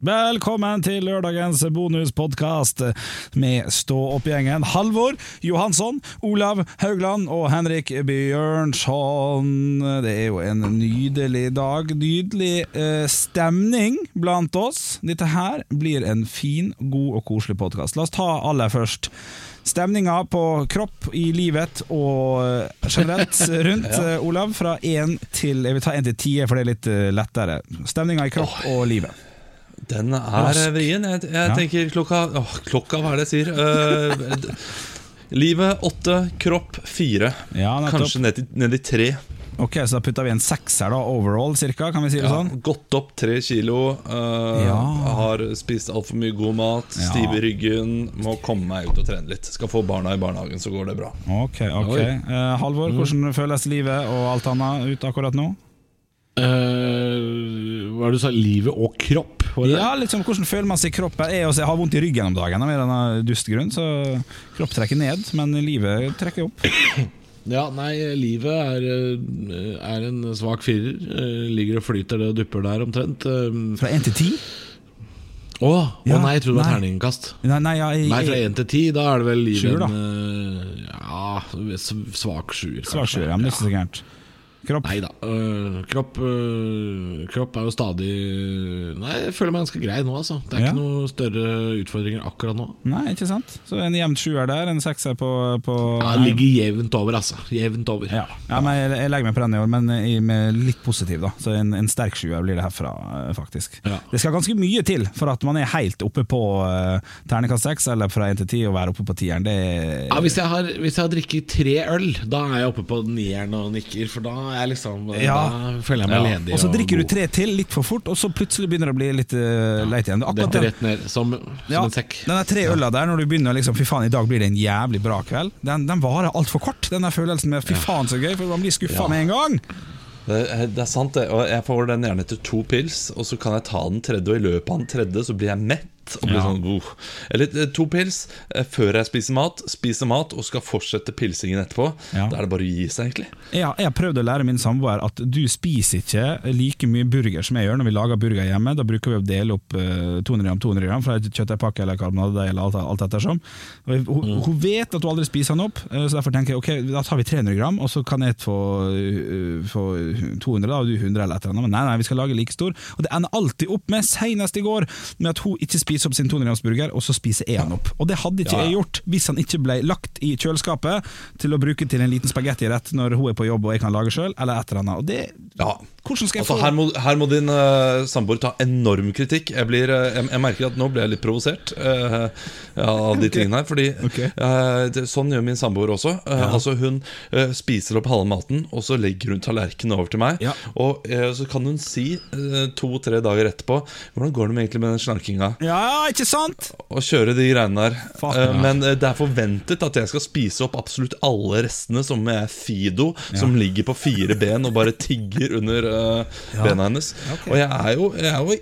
Velkommen til lørdagens bonuspodkast med Stå opp-gjengen. Halvor Johansson, Olav Haugland og Henrik Bjørnson. Det er jo en nydelig dag. Nydelig eh, stemning blant oss. Dette her blir en fin, god og koselig podkast. La oss ta aller først stemninga på kropp, i livet og eh, generelt rundt. ja. Olav, fra én til Jeg vil ta én til ti, for det er litt eh, lettere. Stemninga i kropp oh. og livet. Den er vrien. Jeg, jeg tenker klokka åh, Klokka, hva er det jeg sier? Uh, livet åtte, kropp fire. Ja, Kanskje ned, til, ned i tre. Ok, Så da putter vi en sekser da, overall, cirka, kan vi si det ja, sånn? Gått opp tre kilo. Uh, ja. Har spist altfor mye god mat. Ja. Stiv i ryggen. Må komme meg ut og trene litt. Skal få barna i barnehagen, så går det bra. Ok, ok uh, Halvor, hvordan mm. føles livet og alt annet ut akkurat nå? Uh, hva er det du sa? Livet og kropp? Ja, liksom Hvordan føler man seg i kroppen? Jeg, også, jeg har vondt i ryggen om dagen med denne dustgrunnen så kropp trekker ned, men livet trekker opp. Ja, nei, livet er, eh, er en svak firer. Eh, ligger og flyter det og dupper der omtrent. Fra én til ti? Å oh, ja, oh, nei, jeg trodde det var terningkast. Nei, nei, ja, jeg, nei, fra én til ti, da er det vel livet en Ja, svak sjuer. Svak sjuer, ja, men det er ikke så gærent. Kropp? Nei da. Øh, kropp, øh, kropp, er jo stadig Nei, jeg føler meg ganske grei nå, altså. Det er ja. ikke noen større utfordringer akkurat nå. Nei, ikke sant Så en jevnt sjuer der, en sekser på, på Ja, det ligger jevnt over, altså. Jevnt over. Ja, ja men jeg, jeg, legger meg på den i år, men jeg, med litt positiv, da. Så en, en sterk sjuer blir det herfra, øh, faktisk. Ja. Det skal ganske mye til for at man er helt oppe på uh, ternekast seks, eller fra én til ti, og være oppe på tieren. Det ja, hvis jeg har, hvis jeg har drikket tre øl, da er jeg oppe på nieren og nikker, for da er liksom ja. Da føler jeg meg ja. ledig. Og så drikker du tre til litt for fort, og så plutselig begynner det å bli litt uh, leit igjen. Dette rett ned, som, som ja, en sekk. Den tre øla der, når du begynner liksom Fy faen, i dag blir det en jævlig bra kveld. Den, den varer altfor kort, den der følelsen med fy faen så gøy, for man blir skuffa med en gang. Det, det, er sant, det. Og jeg får den gjerne etter to pils, og så kan jeg ta den tredje, og i løpet av den tredje så blir jeg mett og blir ja. sånn god. Eller eh, to pils eh, før jeg spiser mat, spiser mat og skal fortsette pilsingen etterpå. Ja. Da er det bare å gi seg, egentlig. Ja, jeg prøvd å lære min samboer at du spiser ikke like mye burger som jeg gjør når vi lager burger hjemme. Da bruker vi å dele opp 200 eh, gram 200 gram fra kjøttdeigpakke eller karbonade eller alt, alt ettersom. Hun, mm. hun, vet at hun aldri spiser den opp, så derfor tenker jeg ok, da tar vi 300 gram, og så kan jeg få, få 200 da, og du 100 eller et eller annet. Men nei, nei, vi skal lage like stor. Og det ender alltid opp med, senest i går, med at hun ikke spiser opp sin 200-gramsburger, og så spiser jeg han opp. Og det hadde ikke ja. jeg gjort hvis han ikke ble lagt i kjøleskapet til å bruke til en liten spagettirett når hun er på jobb og jeg kan lage sjøl, eller et eller annet. Og det, ja. Hvordan skal jeg altså, få her må, her må din uh, samboer ta enorm kritikk. Jeg, blir, uh, jeg, jeg, merker at nå ble jeg litt provosert uh, av de okay. tingene her. Fordi okay. det, Sånn gjør min samboer også. Ja. Altså Hun spiser opp halve maten, og så legger hun tallerkenen over til meg. Ja. Og så kan hun si to-tre dager etterpå Hvordan går det egentlig med den slankinga. Ja, ikke sant? Og kjøre de greiene der. Fuck, ja. Men det er forventet at jeg skal spise opp absolutt alle restene som er Fido, som ligger på fire ben og bare tigger under ja. bena hennes. Okay. Og jeg er jo, jeg er, jo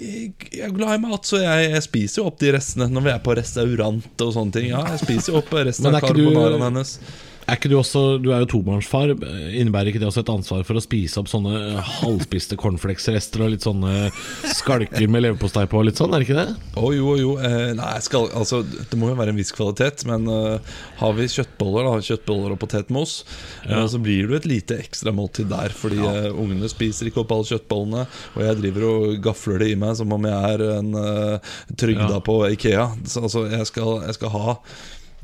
jeg er glad i mat, så jeg, jeg, spiser jo opp de restene når vi er på restaurant og sånne ting. Ja, jeg spiser jo opp resten av carbonaraen hennes. Er ikke du også Du er jo tobarnsfar. Innebærer ikke det også et ansvar for å spise opp sånne halvspiste cornflakesrester og litt sånne skalker med leverpostei på? Litt sånn, er det ikke det? Å oh, jo, jo. Eh, nei, skal, altså, det må jo være en viss kvalitet. Men uh, har vi kjøttboller, da, kjøttboller og potetmos, eh, ja. uh, så blir det jo et lite ekstra måltid der. Fordi ja. uh, ungene spiser ikke opp alle kjøttbollene, og jeg driver og gafler det i meg som om jeg er en uh, trygda ja. på Ikea. Så, altså, jeg skal, jeg skal ha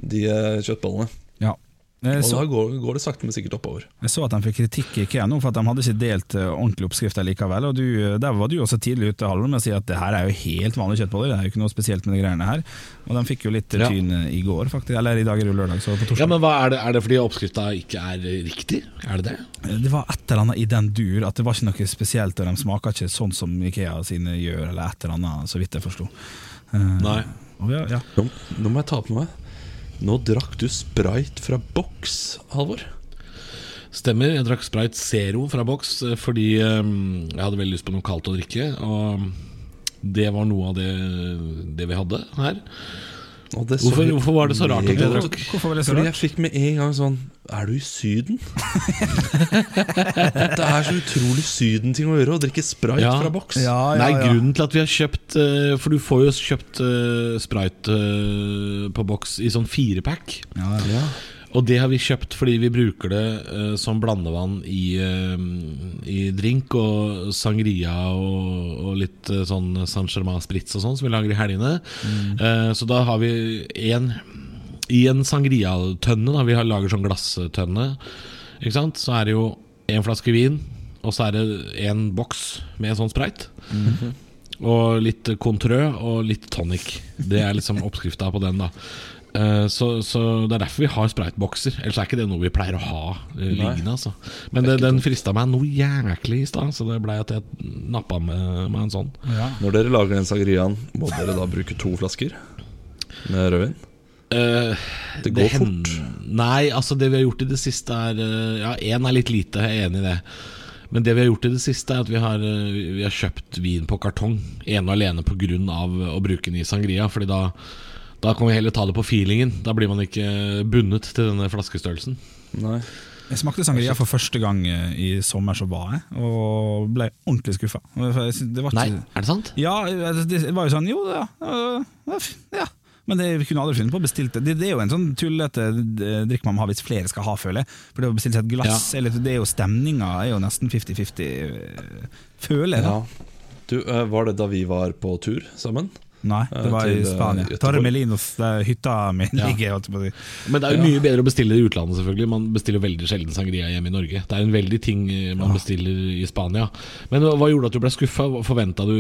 de kjøttbollene. Ja og så, da går, går, det sakte, men sikkert oppover. Jeg så at de fikk kritikk i IKEA nå for at de hadde ikke delt uh, ordentlig oppskrift likevel. Og du, eh, Der var du også tidlig ute Halvor, med å si at det her er jo helt vanlige kjøttboller. Det er jo ikke noe spesielt med de greiene her. Og de fikk jo litt tyn ja. i går, faktisk. Eller i dag er det jo lørdag, så på torsdag. Ja, men er det, er, det, fordi oppskrifta ikke er riktig? Er det det? Det var et eller annet i den dur, at det var ikke noe spesielt. Og de smaker ikke sånn som Ikea sine gjør, eller et eller annet, så vidt jeg forsto. Nei. Ja, ja. Nå, nå må jeg ta på meg nå drakk du Sprite fra boks, Halvor? Stemmer. Jeg drakk Sprite Zero fra boks eh, fordi um, jeg hadde veldig lyst på noe kaldt å drikke. Og det var noe av det, det vi hadde her. Hvorfor, hvorfor, var det så rart at jeg drakk? Hvorfor var det så Fordi jeg fikk med en gang sånn Er du i Syden? det er så utrolig Syden-ting å gjøre å drikke sprite Ja. fra boks. Ja, ja, Nei, ja. grunnen til at vi har kjøpt eh, For du får jo kjøpt Sprayt Sprite eh, på boks i sånn firepack. Ja, ja. Og det har vi kjøpt fordi vi bruker det uh, som blandevann i, uh, i drink og sangria og, og litt uh, sånn San Germain-sprits og sånn som vi lager i helgene. Eh, så da har vi én I en sangria-tønne, vi har lager sånn glasstønne, ikke sant? så er det jo én flaske vin, og så er det en boks med sånn sprite. Og litt kontrø og litt tonic. Det er liksom oppskrifta på den, da. Eh, Så, så det er derfor vi har spraytbokser. Ellers er ikke det noe vi pleier å ha eh, liggende. Altså. Men det, den frista meg noe jæklig i stad, så det blei at jeg nappa med, med en sånn. Ja. Når dere lager den sangriaen, må dere da bruke to flasker med rødvin? Uh, Det går hen- fort. Nei, altså det vi har gjort i det siste er Ja, én er litt lite, jeg er enig i det. Men det vi har gjort i det siste, er at vi har, vi har kjøpt vin på kartong. Ene og alene pga. å bruke den i sangria. Fordi da, da kan vi heller ta det på feelingen. Da blir man ikke bundet til denne flaskestørrelsen. Nei. Jeg smakte sangria for første gang eh, i sommer så var, jeg, og ble ordentlig skuffa. Nei, er det sant? Ja, det var jo sånn Jo, ja. ja. Men det, kunne aldri funnet på å bestille det. det. Er jo en sånn tullete eh, drikk man må ha hvis flere skal ha, føler jeg. For det å bestille seg et glass, eller, det er jo stemninga er jo nesten 50-50, øh, føler jeg. Ja. Du, eh, var det da vi var på tur sammen? Nei, det Eh, var til, i eh, Spania. Göteborg. Torremelinos, der hytta mi Ja. ligger. Men det er jo mye bedre å bestille i utlandet, selvfølgelig. Man bestiller veldig sjelden sangria hjemme i Norge. Det er en veldig ting man man bestiller i Spania. Men hva gjorde at du ble skuffa? Forventa du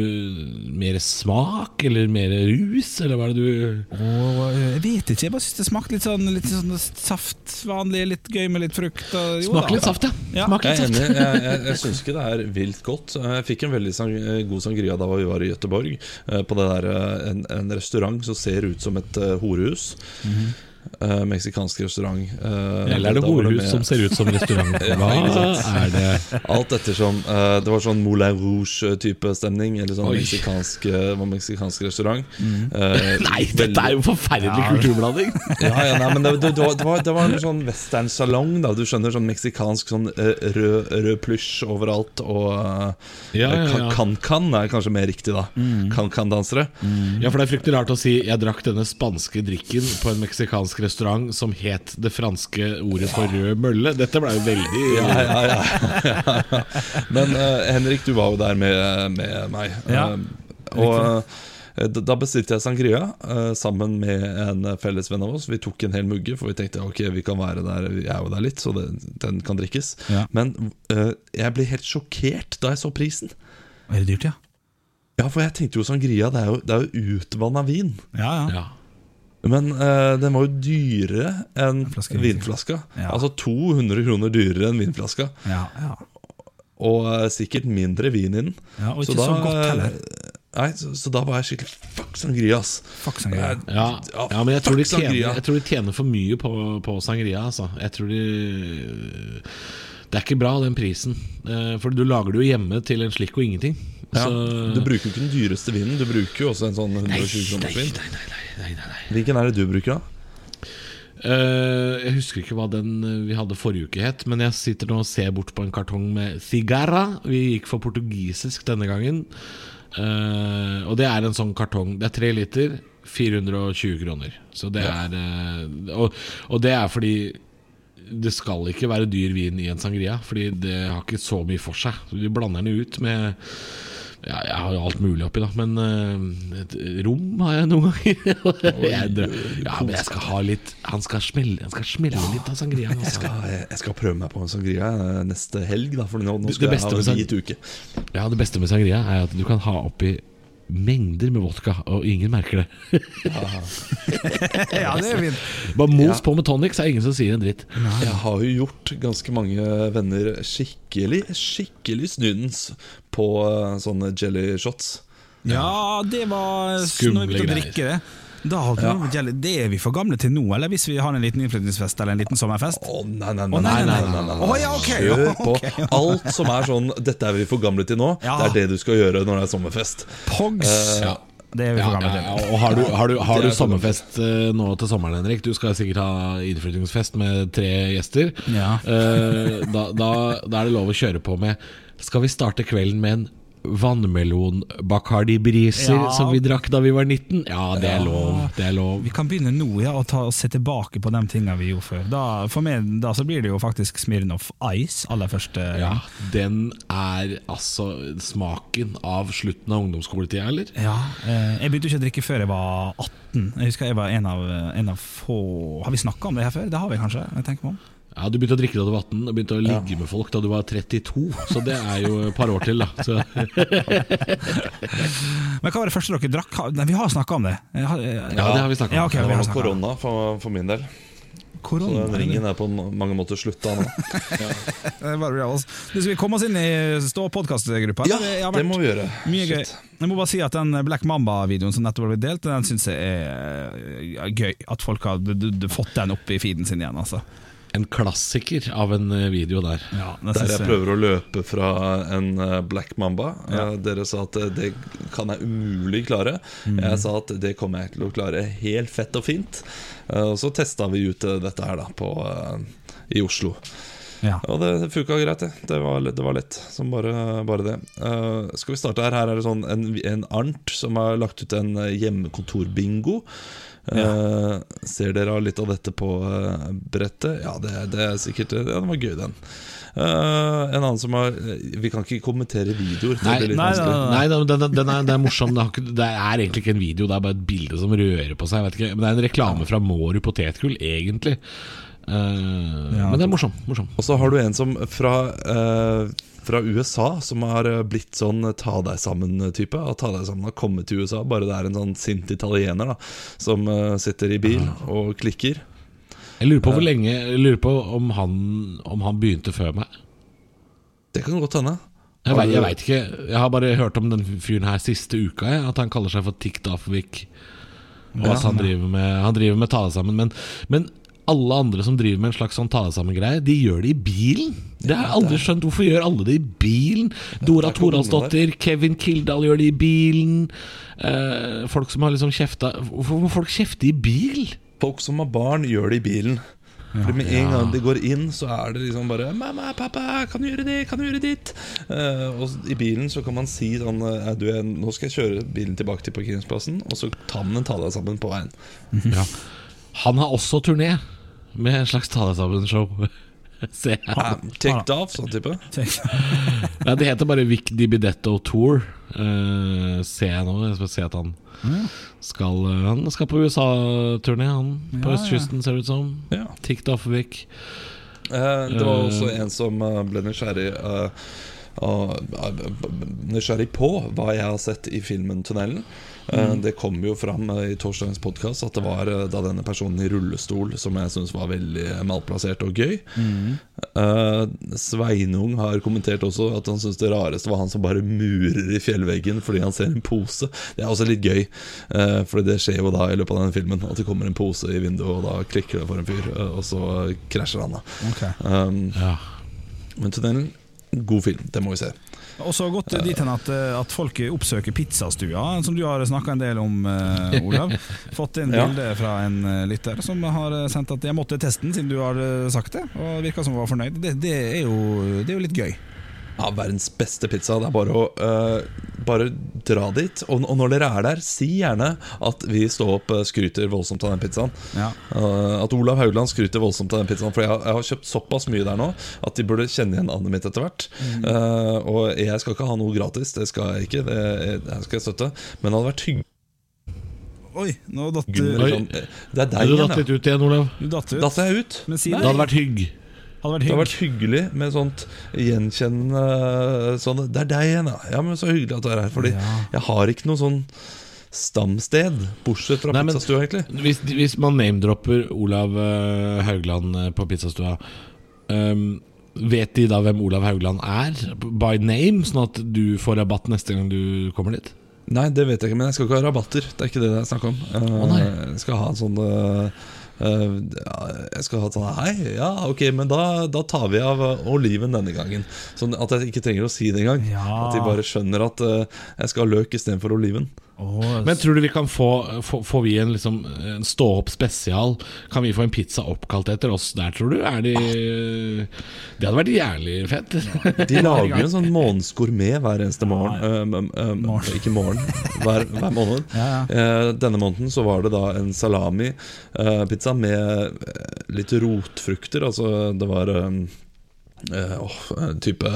mer smak, eller mer rus, eller hva er det du Og øh, Jeg vet ikke, jeg bare syns det smakte litt sånn, litt sånn saft, vanlig, litt gøy med litt frukt. Og, da. litt saft, ja. Ja. Smaker Jeg litt er enig. Jeg, jeg, jeg syns ikke det er vilt godt. Jeg fikk en veldig sang, god sangria da vi var i Göteborg. eh, På det der, eh, en, en restaurant som ser ut som et eh, horehus. Eh, Meksikansk restaurant. Uh, Eller er det horehus som ser ut som restaurant? Ja, Hva er det? Alt ettersom. Uh, det var sånn Moulin Rouge-type stemning. Eller sånn meksikansk, eh, meksikansk restaurant. Eh, Nei, dette er jo forferdelig kulturblanding! ja, ja, nei, men det, det, det, var, det, var, en sånn westernsalong, da. Du skjønner, sånn meksikansk sånn eh, rød, rød plysj overalt. Og eh, Ja, ja, ja. kan-kan er kanskje mer riktig, da. Kan-kan-dansere. Ja, for det er fryktelig rart å si 'jeg drakk denne spanske drikken på en meksikansk restaurant som het det franske ordet for rød mølle'. Dette ble jo veldig Ja, ja, ja, ja. Men uh, Henrik, du var jo der med, med meg. Ja, Eh, og uh, da bestilte jeg sangria eh, sammen med en felles venn av oss. Vi tok en hel mugge, for vi tenkte ok, vi kan være der, vi er jo der litt, så det, den kan drikkes. Ja. Men eh, jeg ble helt sjokkert da jeg så prisen. Er det dyrt, ja? Ja, for jeg tenkte jo sangria, det er jo, det er jo utvanna vin. Ja, ja. Ja. Men uh, den var jo dyrere enn en vinflaska. Ja. Altså 200 kroner dyrere enn vinflaska. ja, ja. Og uh, sikkert mindre vin i den. ja og ikke så, godt heller. Nei, så, så da var jeg skikkelig Fuck sangria, ass. Fuck sangria. Jeg- Ja, ja, men jeg tror, de fuck tjener, sangria. jeg tror de tjener for mye på, på sangria. Altså. Jeg tror de Det er ikke bra, den prisen. Eh, For du lager det jo hjemme til en slikk og ingenting. Ja, Så- Du bruker jo ikke den dyreste vinen, du bruker jo også en sånn 120 kroners vin. nei, nei, nei, nei, nei. Hvilken er det du bruker, da? Eh, jeg husker ikke hva den eh, vi hadde forrige uke het, men jeg sitter nå og ser bort på en kartong med cigarra. Vi gikk for portugisisk denne gangen. Eh, og det er en sånn kartong. Det er tre liter, 420 kroner. Så det er eh, og, og det er fordi det skal ikke være dyr vin i en sangria, Fordi det har ikke så mye for seg. Så Vi blander den ut med ja, Jeg har jo alt mulig oppi, da. Men uh, et rom har jeg noen ganger. jeg, ja, men jeg skal ha litt Han skal smelle, han skal smelle litt av sangriaen. Jeg Altså. skal, jeg skal prøve meg på en sangria eh, neste helg, da, for nå, nå skal jeg ha en hvit uke. Ja, Det beste med sangria er at du kan ha oppi mengder med vodka, og ingen merker det. Ja, det er fint. Bare mos Ja. på med tonic, så er det ingen som sier en dritt. Jeg har jo gjort ganske mange venner skikkelig, skikkelig snudens på eh, sånne jelly shots. Ja, det var Skumle når vi begynte å greier. drikke det. Da hadde Ja. det Det er vi for gamle til nå, eller hvis vi har en liten innflyttingsfest eller en liten sommerfest? Å nei, nei, nei. nei, nei, nei, nei, Oh, ja, okay, Kjør på. Alt som er sånn 'Dette er vi for gamle til nå', Ja. det er det du skal gjøre når det er sommerfest. Pogs! uh, Ja. Det er vi for gamle til. Ja, og har du, har du, har du er sommerfest uh, nå til sommeren, Henrik? Du skal sikkert ha innflyttingsfest med tre gjester. Ja. Eh, da, da, da er det lov å kjøre på med Skal vi starte kvelden med en vannmelon-Bacardi-briser Ja. som vi drakk da vi var 19? Ja, det er lov. Det er lov. Vi kan begynne nå ja, og, ta, og se tilbake på de tingene vi gjorde før. Da, for meg da så blir det jo faktisk Smirnoff Ice aller første Ja, den er altså smaken av slutten av ungdomsskoletida, eller? Ja, eh, jeg begynte ikke å drikke før jeg var 18. Jeg husker jeg var en av, en av få Har vi snakka om det her før? Det har vi kanskje? Jeg tenker meg om Ja, Du begynte å drikke da du var 18, og begynte å ligge med folk da du var 32. Så det er jo et par år til, da. Så, Men hva var det første dere drakk? Nei, vi har snakka om det. Har- jeg- ja, det har vi snakka om. Ja, okay, Det var snakket korona for, for min del. Så Korona, den ringen er på mange måter slutta nå. Det var bra, altså. Du, Skal vi komme oss inn i Stå-podkastgruppa? Ja, det må vi gjøre. Mye gøy. Jeg må bare si at den Black Mamba-videoen som nettopp ble delt, den syns jeg er gøy. At folk har fått den opp i feeden sin igjen. Altså. En klassiker av en eh, video der. Ja, Der jeg prøver å løpe fra en eh, Black Mamba. Ja. Dere sa at eh, det kan jeg umulig klare. Mm. Jeg sa at det kommer jeg til å klare helt fett og fint. Eh, Og så testa vi ut eh, dette her da på, eh, i Oslo. Ja. Og det, det funka greit, det. Det var, det var lett som bare, bare det. Uh, skal vi starte her? Her er det sånn en, en Arnt som har lagt ut en eh, Eh, ser dere litt av dette på uh, brettet? Ja, det, det er sikkert Ja, den var gøy, den. Uh, en annen som har Vi kan ikke kommentere videoer. Det Nei, litt nei, nei, Nei, den, den, den, er, den er morsom. Det, har ikke, det er egentlig ikke en video, det er bare et bilde som rører på seg. Men det er en reklame fra Mårud potetgull, egentlig. Eh, men det er morsom. morsom. Og så har du en som fra, eh, fra USA som har eh, blitt sånn ta deg sammen-type. Og ta deg sammen har kommet til USA, bare det er en sånn sint italiener da som eh, sitter i bil og klikker. Jeg lurer på hvor lenge Jeg lurer på om han, om han begynte før meg. Det kan godt hende. Jeg vet, jeg vet ikke. Jeg har bare hørt om den fyren her siste uka. Jeg, at han kaller seg for TikTok-Vik. Og at han driver med, han driver med ta deg sammen. Men, men alle andre som driver med en slags sånn ta deg sammen-greie, de gjør det i bilen. Det har jeg aldri skjønt. Hvorfor gjør alle det i bilen? Dora Toralsdottir, Kevin Kildahl gjør det i bilen. Eh, folk som har liksom kjefta Hvorfor må folk kjefte i bil? Folk som har barn, gjør det i bilen. Fordi Med en gang de går inn, så er det liksom bare 'Mamma, pappa, kan du gjøre det? Kan du gjøre ditt?' Eh, og i bilen så kan man si sånn du, 'Nå skal jeg kjøre bilen tilbake til parkeringsplassen', og så tar man en ta deg sammen på veien. Ja. Han har også turné med en slags ta deg sammen-show. Se. Uh, Ticked off, sånn type. Nei, det heter bare Vic Di Bidetto Tour. Uh, ser jeg nå. Jeg skal se at han skal eh, Han skal på USA-turné, han. På Ja, østkysten, ser det ut som. Ja. Ticked off Vic. Uh, det var også en som ble nysgjerrig eh, av- Nysgjerrig på hva jeg har sett i filmen 'Tunnelen'. Mm. Det kom jo fram eh, i torsdagens podkast at det var eh, da denne personen i rullestol som jeg syns var veldig eh, malplassert og gøy. Mm. Sveinung har kommentert også at han syns det rareste var han som bare murer i fjellveggen fordi han ser en pose. Det er også litt gøy, for det skjer jo da i løpet av denne filmen at det kommer en pose i vinduet, og da klikker det for en fyr, eh, og så krasjer han, da. Okay. Um, Ja. men tunnelen, god film. Det må vi se. Og så gått dit hen at, eh, at folk oppsøker pizzastua, som du har snakka en del om, eh, Olav. Fått inn Ja. bilde fra en eh, lytter som har sendt at jeg måtte testen siden du har sagt det, og virka som hun var fornøyd. Det, det, er jo, det er jo litt gøy. Ja, Verdens beste pizza. Det er bare å uh, Bare dra dit. Og, og når dere er der, si gjerne at vi står opp eh, skryter voldsomt av den pizzaen. Ja. Uh, at Olav Haugland skryter voldsomt av den pizzaen. For jeg, har- jeg har kjøpt såpass mye der nå at de burde kjenne igjen navnet mitt etter hvert. Eh, og jeg skal ikke ha noe gratis, det skal jeg ikke. Det, det skal jeg støtte. Men det hadde vært hyggelig. Oi, nå datt du liksom- Det er deg Du datt litt ut igjen, Olav. Du datt ut. Datt jeg ut? Men si Det det. hadde vært hygg. Hadde vært Det har vært hyggelig med sånt gjenkjennende sånn Det er deg igjen, ja. ja. Men så hyggelig at du er her. Fordi Ja. jeg har ikke noe sånn stamsted, bortsett fra Nei, men- pizzastua, egentlig. Hvis, hvis man name-dropper Olav eh, Haugland eh, på pizzastua um, Vet de da hvem Olav Haugland er, by name, sånn at du får rabatt neste gang du kommer dit? Nei, det vet jeg ikke, men jeg skal ikke ha rabatter. Det er ikke det det er snakk om. Uh, nei. jeg skal ha en sånn ja, Jeg skal ha sånn Hei, ja, ok, men da, da tar vi av eh, oliven denne gangen. Sånn at jeg ikke trenger å si det engang. Ja. At de bare skjønner at eh, jeg skal ha løk istedenfor oliven. Oh, Men tror du vi kan få Får vi en, liksom, en stå opp spesial? Kan vi få en pizza oppkalt etter oss der, tror du? Er de Det hadde vært jævlig fett. De lager jo en sånn månedsgourmet hver eneste morgen. Um, um, um, ikke morgen, hver, hver måned. Ja, ja. Uh, denne måneden så var det da en salami-pizza uh, med litt rotfrukter. Altså det var uh, type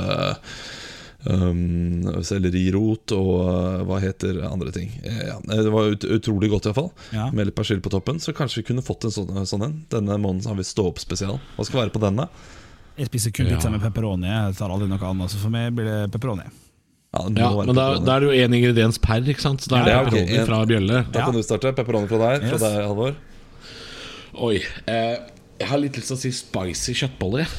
Um, sellerirot og uh, hva heter andre ting. Eh, ja, det var ut, utrolig godt, iallfall. Ja. Med litt persille på toppen. Så kanskje vi kunne fått en sånn, sånn en. Denne måneden har vi stå opp spesial. Hva skal være på denne? Jeg spiser kun pizza ja. med pepperoni. Jeg tar aldri noe annet, så for meg blir det pepperoni. Ja, ja men da, da, er det jo én ingrediens per, ikke sant? Så da er det pepperoni okay, fra bjølle. Da kan du starte. Pepperoni fra deg. Fra deg, Halvor. Oi. Eh, jeg har litt lyst til å si spicy kjøttboller.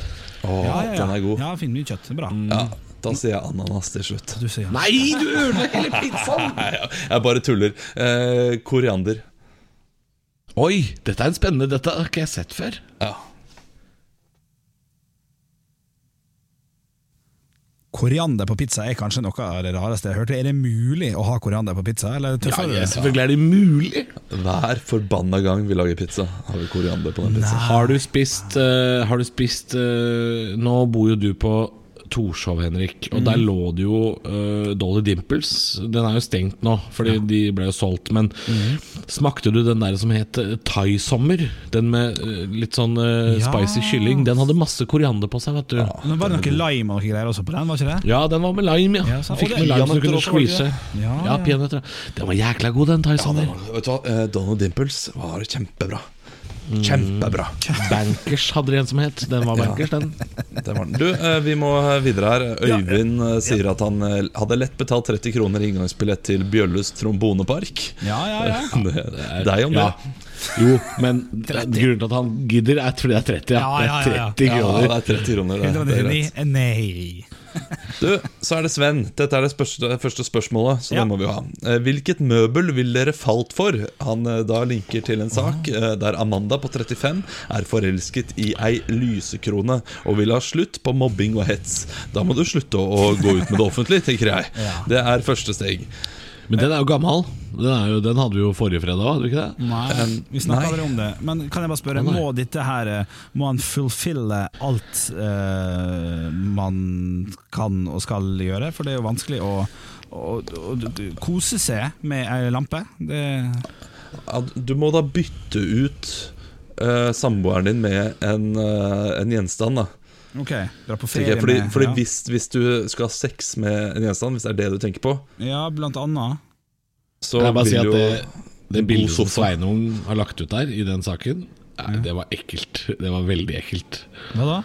Åh, ja, ja, Den er god. Ja, finner mye kjøtt. Bra. Mm. Ja da sier jeg ananas til slutt. Du sier Nei, du ødelegger hele pizzaen! jeg bare tuller. Eh, koriander. Oi, dette er en spennende Dette har ikke jeg sett før. Ja Koriander på pizza er kanskje noe av det rareste jeg har hørt. Er det mulig å ha koriander på pizza? Eller ja, ja, selvfølgelig er det mulig. Hver forbanna gang vi lager pizza, har vi koriander på den pizzaen. Har du spist, uh, har du spist uh, Nå bor jo du på Torshov, Henrik. Og mm. der lå det jo uh, Dolly Dimples. Den er jo stengt nå, fordi ja. de ble jo solgt. Men mm. smakte du den der som het uh, Thaisommer? Den med uh, litt sånn uh, ja. spicy kylling. Den hadde masse koriander på seg, vet du. Ja, men Var det noe lime og greier også på den? var ikke det? Ja, den var med lime, ja. ja Fikk med lime så du kunne squeeze. Ja, ja. peanøtter. Den var jækla god, den Thaisommer. Ja, vet Donald Dimples var kjempebra. Kjempebra. Bankers hadde de en som het. Den var bankers, den. den, var den. Du, eh, vi må videre her. Øyvind ja. Eh, sier at han eh, hadde lett betalt 30 kroner inngangsbillett til Bjølles trombonepark. Ja, ja, ja. Det, det er jo om det. Jo, men grunnen til at han gidder, er fordi det er 30. Ja, ja, Det er 30 kroner. Ja, det er 30 kroner det, det er Nei. Du, så er det Sven. Dette er det første spørsmålet, så ja. det må vi ha. Eh, hvilket møbel vil dere falt for? Han eh, da linker til en sak eh, der Amanda på 35 er forelsket i ei lysekrone og vil ha slutt på mobbing og hets. Da må du slutte å gå ut med det offentlige, tenker jeg. Det er første steg. Men den er jo gammel. Den, er jo, den hadde vi jo forrige fredag hadde vi ikke det? Nei, vi snakka aldri om det. Men kan jeg bare spørre, må dette her Må han fulfille alt eh, man kan og skal gjøre? For det er jo vanskelig å, å, å, å kose seg med ei lampe. Det ja, du må da bytte ut uh, samboeren din med en, uh, en gjenstand, da. Ok, dra på ferie fordi, med fordi ja. hvis, hvis, du skal ha sex med en gjenstand, hvis det er det du tenker på Ja, blant annet Så Kan jeg bare si at det, det bildet som Sveinung har lagt ut der, i den saken, ja. det var ekkelt. Det var veldig ekkelt. Hva da?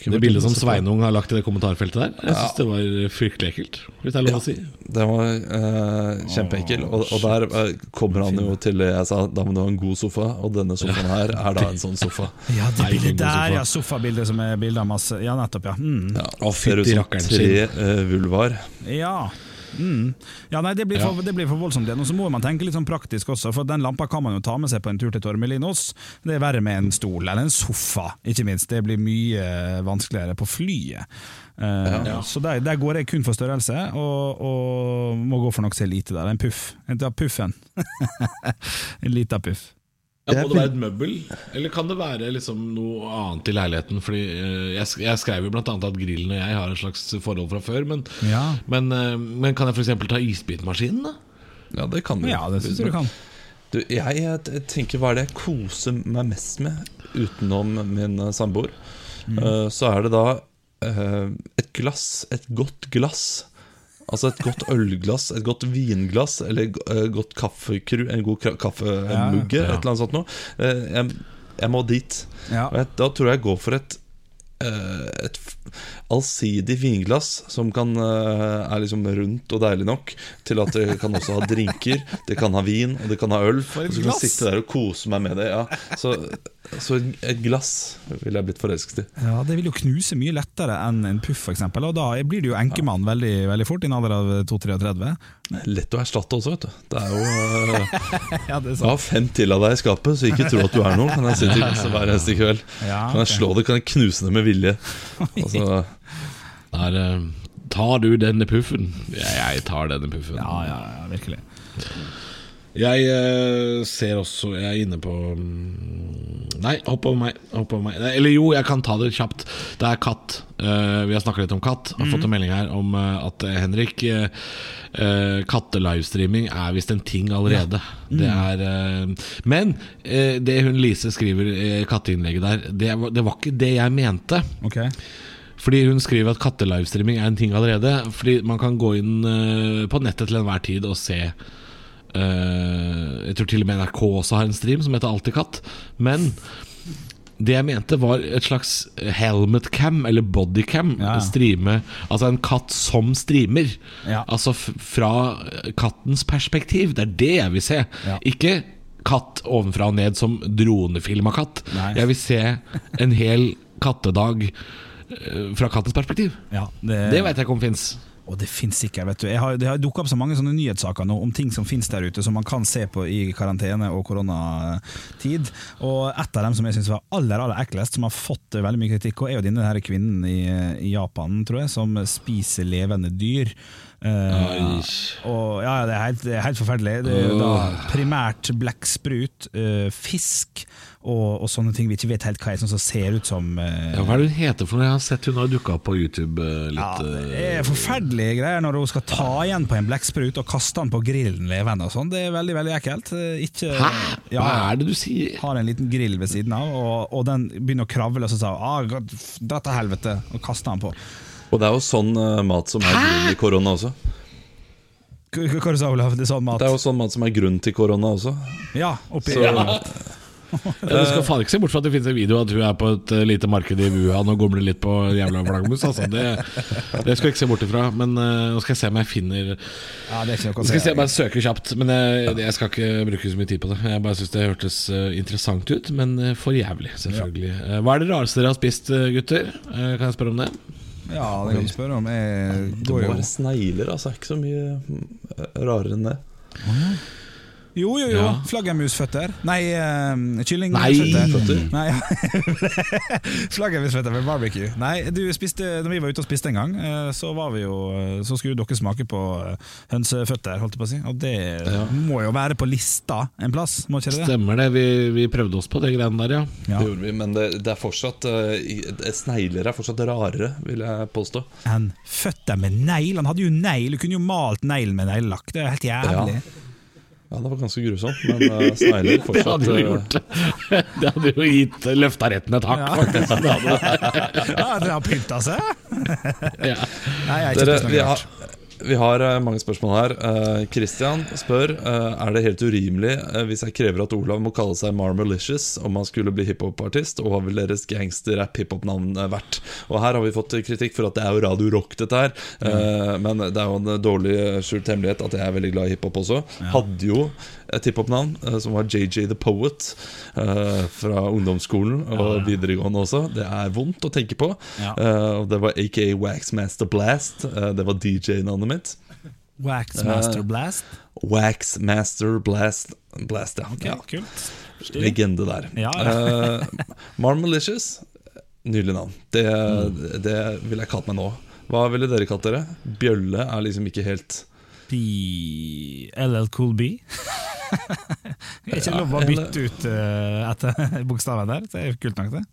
Det bildet som Sveinung har lagt i det kommentarfeltet der, jeg syns ja. det var fryktelig ekkelt. Hvis det er lov å si. Det var uh, kjempeekkel. Og, og, der uh, kommer han jo til det jeg sa, da må du ha en god sofa. Og denne sofaen her er da en sånn sofa. Ja, det bildet der, ja. Sofabildet som er bilde av masse Ja, nettopp, ja. Mm. ja og fytti rakkeren sin. tre uh, vulvar. Ja Mm. Ja, nei, det blir, for, det blir for voldsomt igjen. Og så må man tenke litt sånn praktisk også, for den lampa kan man jo ta med seg på en tur til Tormelinos. Det er verre med en stol eller en sofa, ikke minst. Det blir mye vanskeligere på flyet. Uh, ja. Så der, der, går jeg kun for størrelse, og, og må gå for nok så lite der. En puff. En puffen. en lita puff. Ja, må det være et møbel, eller kan det være liksom noe annet i leiligheten? Fordi eh, Jeg, jeg skrev jo bl.a. at grillen og jeg har en slags forhold fra før. Men, ja. men, eh, men kan jeg f.eks. ta isbitmaskinen? da? Ja, det kan du. Ja, det synes du kan du, jeg, jeg, tenker hva er det jeg koser meg mest med utenom min uh, samboer. Mm. Uh, så er det da uh, et glass, et godt glass Altså et godt ølglass, et godt vinglass eller uh, godt kaffekru, en god kaffemugge, ja, ja. et eller annet sånt noe. Uh, jeg, jeg, må dit. Ja. Jeg, da tror jeg jeg går for et, et allsidig vinglass som kan, uh, er liksom rundt og deilig nok til at det kan også ha drinker. Det kan ha vin, og det kan ha øl. Og så kan jeg sitte der og kose meg med det. Ja. Så, så, et glass ville jeg blitt forelsket i. Ja, Det vil jo knuse mye lettere enn en puff, f.eks. Og da blir du jo enkemann veldig, veldig fort, i en alder av 2-33. Lett å erstatte også, vet du. Det er jo uh, ja, det er sant. fem til av deg i skapet, så ikke tro at du er noe. Kan jeg sitte i glasset hver eneste kveld. Kan jeg slå det, kan jeg knuse det med vilje. Altså, der, uh, tar du denne puffen? Ja, jeg tar denne puffen. Ja, ja, ja virkelig. Jeg uh, ser også Jeg er inne på um, Nei, hopp over meg. Hopp over meg. Eller jo, jeg kan ta det kjapt. Det er katt. Uh, vi har snakket litt om katt. Har mm. fått en melding her om uh, at Henrik Kattelivestreaming er visst en ting allerede. Ja. Mm. Det er Men det hun Lise skriver i katteinnlegget der, det, det, var ikke det jeg mente. Okay. Fordi hun skriver at kattelivestreaming er en ting allerede. Fordi man kan gå inn på nettet til enhver tid og se Uh, jeg tror til og med NRK også har en stream som heter Altikatt. Men det jeg mente, var et slags helmet cam, eller bodycam. Ja. Streame, altså en katt som streamer. Ja. Altså fra kattens perspektiv. Det er det jeg vil se. Ja. Ikke katt ovenfra og ned som dronefilma katt. Nei. Jeg vil se en hel kattedag uh, fra kattens perspektiv. det, det vet jeg ikke om fins. Og det finnes sikkert, vet du. Jeg har, det har dukka opp så mange sånne nyhetssaker nå om ting som finnes der ute, som man kan se på i karantene og koronatid. Og et av dem som jeg syns var aller aller eklest, som har fått veldig mye kritikk, og er jo denne kvinnen i, i Japan, tror jeg, som spiser levende dyr. Uh, og ja, det er helt, det er helt forferdelig. Det er da primært blekksprut, uh, fisk og, og, sånne ting vi ikke vet helt hva er, som ser ut som uh, ja, Hva er det hun heter for noe? Jeg har sett hun har dukka opp på YouTube litt. Ja, det er forferdelige greier når hun skal ta igjen på en blekksprut og kaste den på grillen levende og sånn. Det er veldig veldig ekkelt. Ikke, Hæ? Ja, hva er det du sier? Har en liten grill ved siden av, og, og den begynner å kravle, og så sier ah, dra til helvete, og kaster den på. Og det er jo sånn uh, mat som er grunn til korona også. Hva sa Olav? Det er sånn mat Det er jo sånn mat som er grunn til korona også. Ja, oppi Så, ja. Du skal faen ikke se bort fra at det finnes en video at hun er på et uh, lite marked i Wuhan og gomler litt på jævla flaggermus. Altså. Det, det, skal jeg ikke se bort ifra. Men uh, nå skal jeg se om jeg finner ja, det er ikke noe skal jeg se, bare søke kjapt. Men jeg, jeg, skal ikke bruke så mye tid på det. Jeg bare syns det hørtes interessant ut, men for jævlig, selvfølgelig. Hva er det rareste dere har spist, gutter? kan jeg spørre om det? Ja, det kan du spørre om. Jeg det må være snegler, altså. Ikke så mye mm, rarere enn det. Jo, jo, jo. Ja. Flaggermusføtter. Nei, uh, kyllingføtter. Nei, Flaggermusføtter med barbecue. Nei, du spiste Når vi var ute og spiste en gang, uh, så var vi jo uh, Så skulle dere smake på uh, hønseføtter, holdt jeg på å si. Og det ja. må jo være på lista en plass, må ikke det? Stemmer det. Vi, vi prøvde oss på det greiene der, ja. ja. Det gjorde vi, men det, det er fortsatt Snegler er fortsatt rarere, vil jeg påstå. En føtter med negl? Han hadde jo negl, du kunne jo malt neglen med neglelakk. Det er helt jævlig. Ja. Ja, det var ganske grusomt, men uh, snegler fortsatt Det hadde jo eh, gjort det. hadde jo gitt løfta retten et hakk, ja. faktisk. Det hadde. ja, det har pynta seg? ja. Nei, jeg er ikke dere, vi, har, vi har uh, mange spørsmål her. Uh, Christian spør uh, Er det helt urimelig hvis jeg krever at Olav må kalle seg Marmalicious om han skulle bli hiphopartist, og hva vil deres gangster-rapp-hiphop-navn vært? Og Her har vi fått kritikk for at det er jo Radio Rock, dette her. Mm. Men det er jo en dårlig skjult hemmelighet at jeg er veldig glad i hiphop også. Ja. Hadde jo et hiphop-navn som var JJ The Poet fra ungdomsskolen og videregående også. Det er vondt å tenke på. Og Det var aka Waxmaster Blast. Det var DJ-navnet mitt. Waxmaster Blast? Waxmaster Blast, Blast ja. Okay, ja. Kult. Legende der. Ja, ja. Marmalicious, nydelig navn. Det, mm. det ville jeg kalt meg nå. Hva ville dere kalt dere? Bjølle er liksom ikke helt. LL Cool B? er ikke lov å bytte ut uh, etter bokstaven der. Det er kult nok, det.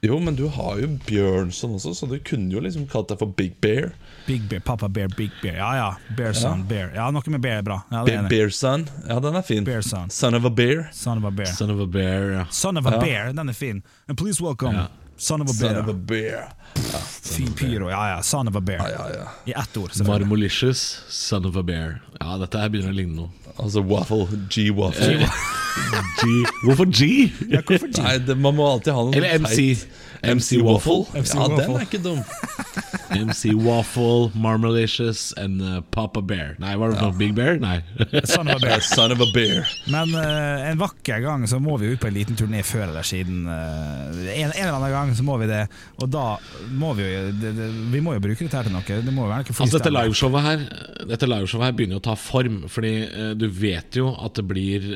Jo, men du har jo Bjørnson også, så du kunne jo liksom kalt deg for Big Bear. Big Bear, Pappa Bear, Big Bear. Ja ja. Bearson, ja. Bear. Ja, Noe med bear er bra. Ja, bear, Bearson. Ja, den er fin. Bearson. Son of a bear. Son of a bear. Son of a bear, ja. Son of a ja. bear, Den er fin. And please welcome Son of a bear. Son of a bear. Ja, fin pyro. Ja ja, son of a bear. I ett ord. Marmolicious, son of a bear. Ja, dette her begynner å ligne noe. Altså waffle. G-waffle. G. Hvorfor G? Ja, hvorfor G? Nei, det, Man må alltid ha noe Eller MC. MC Waffle. MC ja, Waffle. den er ikke dum. MC Waffle, Marmalicious and uh, Papa Bear. Nei, var det ja. Big Bear? Nei. Son of a bear. Son of a bear. Men uh, en vakker gang så må vi ut på en liten turné før eller siden. Uh, en, en, eller annen gang så må vi det, og da må vi jo det, det, Vi må jo bruke dette her til noe. Det må jo være noe altså, dette liveshowet her Dette liveshowet her begynner å ta form, fordi uh, du vet jo at det blir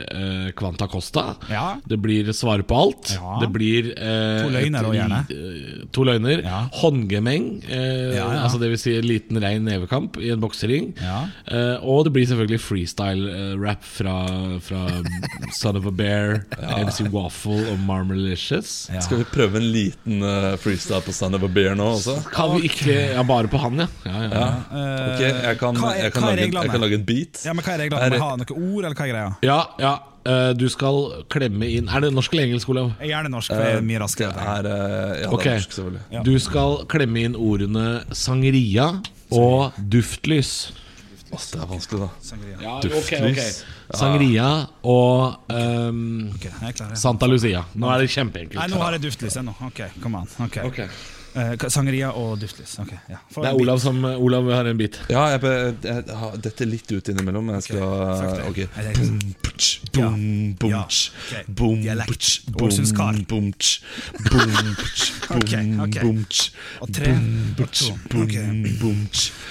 Kvanta Costa. Ja. Det blir Svare på alt. Ja. Det blir To løgner og gjerne. To løgner. Ja. Håndgemeng. Eh, Ja, ja. Altså det vil si en liten rein nevekamp i en boksering. Ja. Eh, og det blir selvfølgelig freestyle-rap fra, fra Son of a Bear, MC Waffle og Marmalicious. Ja. Skal vi prøve en liten uh, freestyle på Son of a Bear nå også? Kan vi ikke Ja, bare på han, ja. ja, ja. Ja. Eh, Ok, jeg kan, hva er- jeg kan, hva er lage, en- jeg kan lage en beat. Ja, men Hva er reglene? Har noen ord, eller hva er greia? ja, ja. Eh, du skal klemme inn Er det norsk eller engelsk, Olav? Er gjerne norsk, for jeg er mye Det raskere. er, eh, ja, okay. det er norsk, selvfølgelig. Ja. Du skal klemme inn ordene sangria og duftlys. Åh, det er vanskelig, da. Sangria. Ja, Duftlys. Sangria og um, okay, klar. ja. Santa Lucia. Nå er det kjempeenkelt. Nei, nå har jeg duftlys ennå. Ok, kom an. Ok. Eh, sangria og duftlys. Okay, ja. Det er. Olav som Olav har en bit. Ja, jeg, jeg, jeg, har dette litt ut innimellom. men Jeg skal fuck det. Ok. Er det- Boom, putsch, boom, boom, Ja. tsch, Ok. boom, Dialekt. putsch, boom, boom, tsch, boom, putsch, boom, Og tre, og to.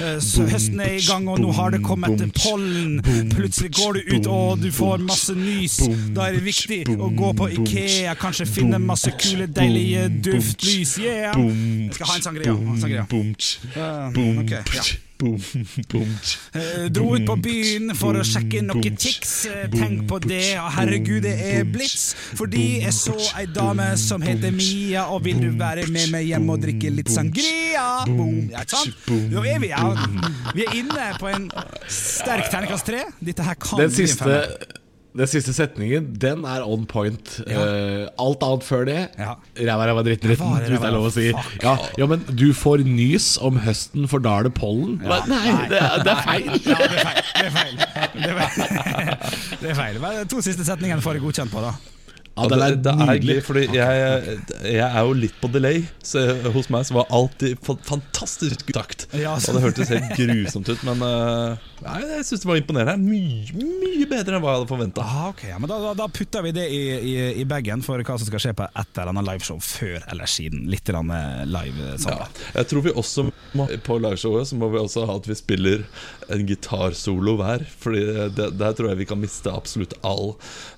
Eh, Så høsten er i gang, og nå har det kommet pollen. Plutselig går du ut, og du får masse nys. Da er det viktig å gå på Ikea, kanskje finne masse kule, deilige duftlys. Yeah! Jeg skal ha en sangria. boom, sangria. boom, tsch, boom, ja. boom, boom, tsch. Eh, Dro ut på byen for å sjekke noen tics. Eh, Tenk på det, og herregud, det er blitz. Fordi jeg så ei dame som heter Mia, og vil du være med meg hjem og drikke litt sangria? Boom. Ja, ikke sant? Nå er vi ja. Vi er inne på en sterk terningkast tre. Dette her kan Den bli en femmer. Den siste setningen, den er on point. Ja. Uh, alt annet før det Ja. Ræva, ræva, dritt, dritten, hvis det er lov å si. Ja, ja, men du får nys om høsten, for da er det pollen. Ja. Nei, det er, det er feil. Ja, det er feil. Det er feil. Det er feil. Det er feil. To siste setningene får jeg godkjent på, da. Ja, den er det, er nydelig. fordi jeg, jeg er jo litt på delay. Så hos meg så var alltid fa- fantastisk takt. Ja, Og det hørtes helt grusomt ut, men eh, nei, jeg syns det var imponerende. Mye, mye bedre enn hva jeg hadde forventa. Ah, ok, ja, men da, da, da putter vi det i, i, i bagen for hva som skal skje på et eller annet liveshow før eller siden. Litt live sammen. live Ja. Jeg tror vi også må, På liveshowet så må vi også ha at vi spiller en gitarsolo hver. Fordi det, der tror jeg vi kan miste absolutt all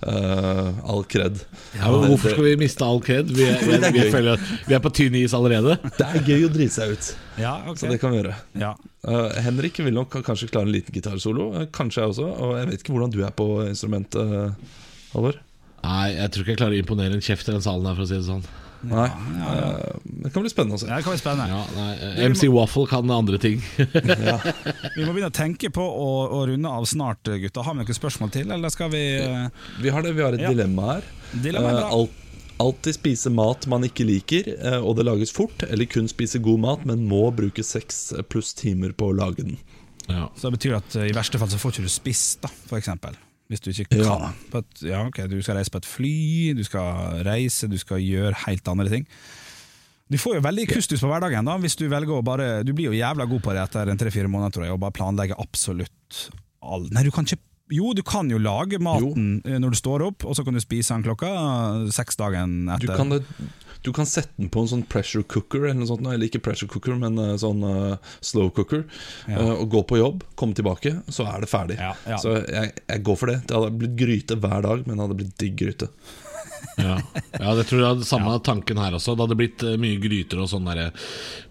uh, All kred. Ja, men hvorfor skal vi miste all kred? Vi, er- vi, er- vi, er, vi er på tynn is allerede. Det er gøy å drite seg ut, Ja, okay. så det kan vi gjøre. ja. Uh, Henrik vil nok kanskje klare en liten gitarsolo. Eh, kanskje jeg også. Og jeg vet ikke hvordan du er på instrumentet, uh, Halvor. Nei, jeg tror ikke jeg klarer å imponere en kjeft i den salen her, for å si det sånn. Nei. Eh, det kan bli spennende å se. Ja, det kan bli spennende. Ja, nei, eh, MC Waffle kan andre ting. Vi må begynne å tenke på å, å runde av snart, gutta. Har vi noen spørsmål til, eller skal vi uh, Vi har det, vi har et Ja. dilemma her. Dilemma er Eh, bra. alt, alltid spise mat man ikke liker, eh, og det lages fort. Eller kun spise god mat, men må bruke seks pluss timer på å lage den. Ja. Så det betyr at eh, i verste fall så får ikke du spist, da, for eksempel. Hvis du ikke kan. Ja. Et, ja, okay, Du skal reise på et fly, du skal reise, du skal gjøre helt andre ting. Du får jo veldig kustus på hverdagen da hvis du velger å bare Du blir jo jævla god på det etter en tre-fire måneder, tror jeg, og bare planlegge absolutt all Nei, du kan ikke Jo, du kan jo lage maten jo. når du står opp, og så kan du spise den klokka eh, seks dagen Du etter. det, du kan sette den på en sånn pressure cooker, eller noe sånt, eller ikke pressure cooker, men eh, sånn uh, slow cooker, Ja. uh, og gå på jobb, komme tilbake, så er det ferdig. Ja, ja. Så jeg, jeg går for det. Det hadde blitt gryte hver dag, men det hadde blitt digg gryte. Ja. ja, det tror jeg hadde samme tanken her også. Det hadde blitt eh, mye gryter og sånn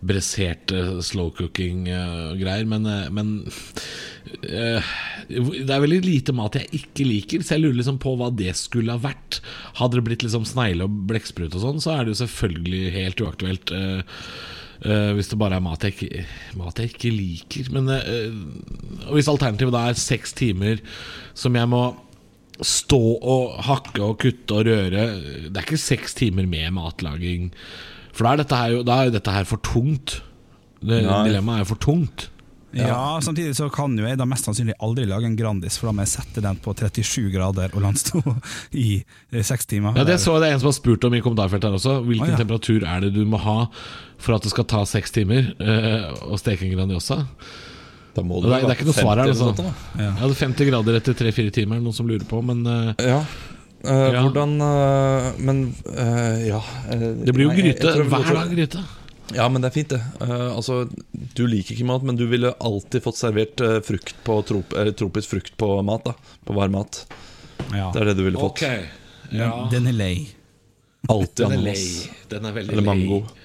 bresserte slow cooking-greier. men, eh, men uh, det er veldig lite mat jeg ikke liker, så jeg lurer liksom på hva det skulle ha vært. Hadde det blitt liksom snegle og blekksprut og sånn, så er det jo selvfølgelig helt uaktuelt. Uh, Uh, hvis det bare er mat jeg ikke, mat jeg ikke liker. Men uh, hvis alternativet da er seks timer som jeg må stå og hakke og kutte og røre Det er ikke seks timer med matlaging. For da er dette her, jo, da er dette her for tungt. Det, dilemmaet er for tungt. Ja, Samtidig så kan jo jeg da mest sannsynlig aldri lage en Grandis, for da må jeg sette den på 37 grader og la den stå i eh, seks timer. Ja, Det så jeg det er en som har spurt om i kommentarfeltet her også. Hvilken ah, ja. temperatur er det du må ha for at det skal ta seks timer eh, å steke en Grandiosa? Da må Det er, det er ikke noe svar her. Altså. Ja. Jeg hadde 50 grader etter 3-4 timer, noen som lurer på. Men uh, Ja. Uh, Ja. Hvordan uh, Men eh, ja det blir jo nei, jeg gryte. jeg Hver dag gryte. Ja, men det er fint, det. Uh, altså, du liker ikke mat, men du ville alltid fått servert uh, frukt på trop, eller tropisk frukt på mat. da På varm mat. Ja. Det er det du ville fått. Ja. Den er lei. Alltid ananas. Den er veldig Eller mango. lei.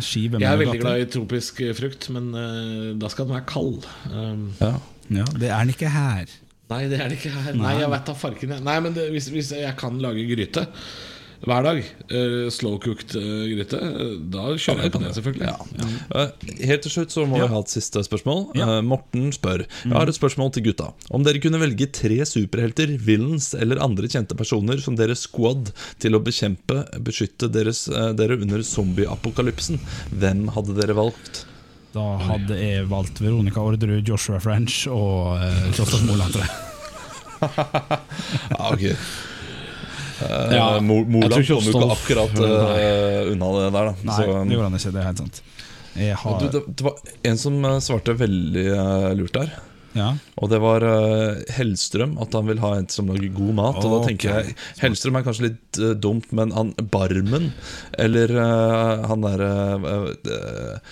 Skive Jeg er veldig glad i tropisk frukt, men uh, da skal den være kald. Um, ja. ja. Det er den ikke her. Nei, det er den ikke her. Nei, jeg vet da farken. Nei, men det, hvis, hvis jeg kan lage gryte hver dag. Uh, Slow-cooked uh, gryte. Da kjører jeg på det, selvfølgelig. Ja. Ja. Uh, helt til slutt så må vi ha et siste spørsmål. Morten spør Jeg har et spørsmål til gutta. Om dere kunne velge tre superhelter, villains eller andre kjente personer som deres squad til å bekjempe, beskytte deres, dere under zombieapokalypsen, hvem hadde dere valgt? Da hadde jeg valgt Veronica Orderud, Joshua French og uh, Kjostas Moland, tror jeg. okay. Uh, ja, Moland kom jo ikke akkurat uh, unna det der. Da. Nei, Så, det gjorde han ikke. Det er helt sant. Har... Du, det, det, var en som svarte veldig uh, lurt der. Ja. Og det var uh, Hellstrøm, at han vil ha en som lager god mat. Oh, og da tenker okay. jeg Hellstrøm er kanskje litt uh, dumt, men han Barmen, eller uh, han derre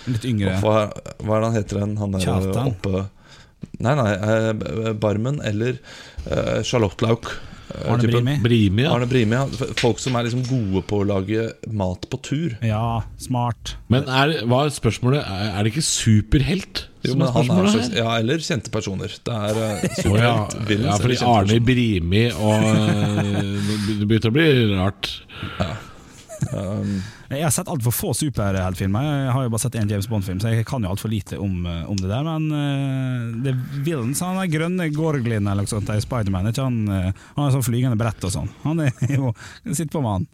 Litt yngre. Hva, hva, er det han heter? Han der oppe Nei, nei, Barmen eller Charlotte Lauk. Arne Brimi. Brimi, ja. Arne Brimi ja. Folk som er liksom gode på å lage mat på tur. Ja, smart. Men er, hva er spørsmålet? Er det ikke superhelt? Jo, men han er slags, ja, Eller kjente personer. Det er uh, superhelt. Oh, ja. ja, fordi Arne Brimi og uh, Det begynner å bli rart. Ja Um, jeg har sett altfor få superheltfilmer. Jeg har jo bare sett én James Bond-film, så jeg kan jo altfor lite om, eh, om, det der. Men uh, det villains, han er grønne Gorglin eller noe sånt i Spiderman, han, uh, han er sånn flygende brett og sånn. Han er jo Sitt på med han.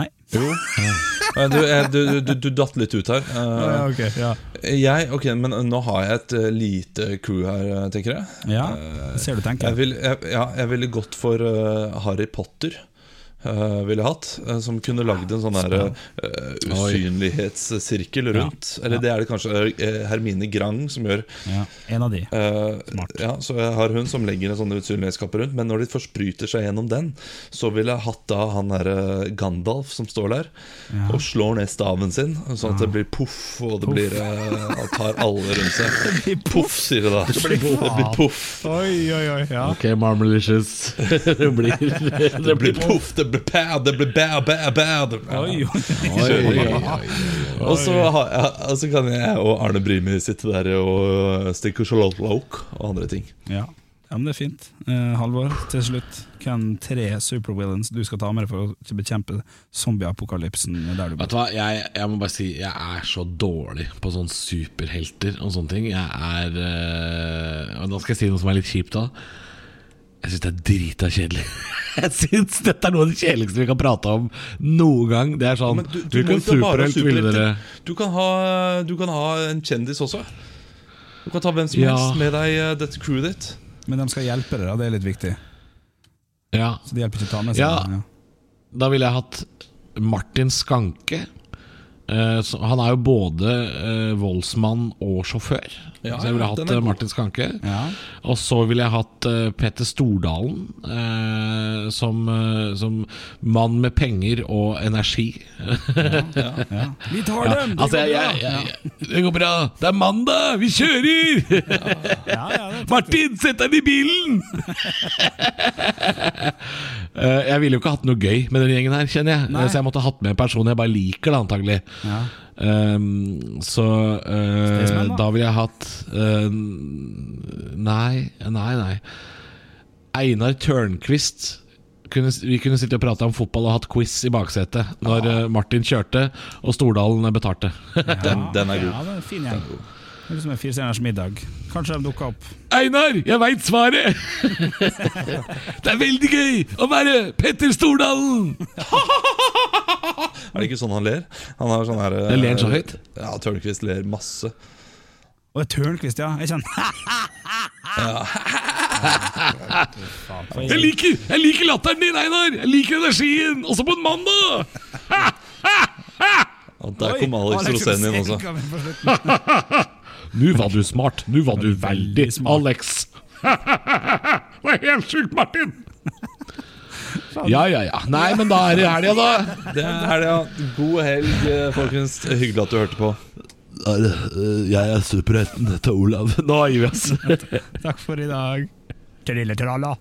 Nei. Jo. Du, du, du, du, datt litt ut her. Uh, ja, okay, ja. Jeg, ok, Men nå har jeg et lite crew her, tenker jeg. Ja, ser du tenker Jeg, vil, jeg, ja, jeg ville gått for Harry Potter uh, ville hatt. Uh, som kunne lagd en sånn der, uh, usynlighetssirkel rundt. Ja, Eller det er det kanskje Hermine Grang som gjør. Ja, en av de Smart. Ja, så jeg har hun som legger en sånn usynlighetskappe rundt. Men når de først bryter seg gjennom den, så ville jeg hatt da han derre Gandalf som står der ja. og slår ned staven sin, sånn at det blir poff, og det blir Han tar alle rundt seg. Poff, sier det da. Det blir, det blir poff. Oi, oi, oi. Ja. Ok, Marmalicious. det blir, det blir poff. Det blir bad, det blir bad, bad, bad. Oi, oi, Og så kan jeg og Arne Brimi sitte der og stikke Charlotte Loke og andre ting. Ja, ja men det er fint. Eh, Halvor, til slutt. Hvem tre supervillains du skal ta med deg for å bekjempe zombieapokalypsen? Vet du hva, jeg, jeg, må bare si jeg er så dårlig på sånne superhelter og sånne ting. Jeg er øh, Da skal jeg si noe som er litt kjipt da. Jeg syns det er drita kjedelig. Jeg syns dette er noe av det kjedeligste vi kan prate om noen gang. Det er sånn du, du, Hvilken superhelt ville dere du kan, ha, du kan ha en kjendis også. Du kan ta hvem som ja. helst med deg uh, dette crewet ditt. Men de skal hjelpe deg, da. Det er litt viktig. Ja. Så de hjelper ikke å ta med seg ja. ja. Da ville jeg hatt Martin Skanke. Uh, han er jo både uh, voldsmann og sjåfør. Ja, så jeg ville hatt uh, Martin Skanke. Ja. Og så ville jeg hatt Petter Stordalen som, som, mann med penger og energi. ja, ja, Vi tar dem! Det, altså, jeg, jeg, jeg, det går bra! Det er mandag! Vi kjører! Martin, sett deg i bilen! jeg ville jo ikke hatt noe gøy med den gjengen her, kjenner jeg. Nei. Så jeg måtte hatt med en person jeg bare liker, da, antagelig. Um, så uh, da ville jeg hatt uh, Nei, nei, nei. Einar Tørnquist. Kunne, vi kunne sitte og prate om fotball og hatt quiz i baksetet når uh, Martin kjørte og Stordalen betalte. Ja, den, den, er god. Ja, den er fin, ja. Det er som en firestjerners middag. Kanskje de dukker opp. Einar, jeg veit svaret! det er veldig gøy å være Petter Stordalen! er det ikke sånn han ler? Han har sånn her Det ler han så høyt? Ja, Tørnquist ler masse. Og Tørnquist, ja. Jeg kjenner jeg, liker, jeg liker latteren din, Einar! Jeg liker energien! Også på en mandag! Og der kom Alex Rosén inn også. Nå var du smart. Nå var du veldig smart, Alex. Det er helt sjukt, Martin! Ja, ja, ja. Nei, men da er det helga, da. Det er helga. God helg, folkens. Hyggelig at du hørte på. Jeg er superhelten til Olav. Nå gir vi oss. Takk for i dag. Trille tralla.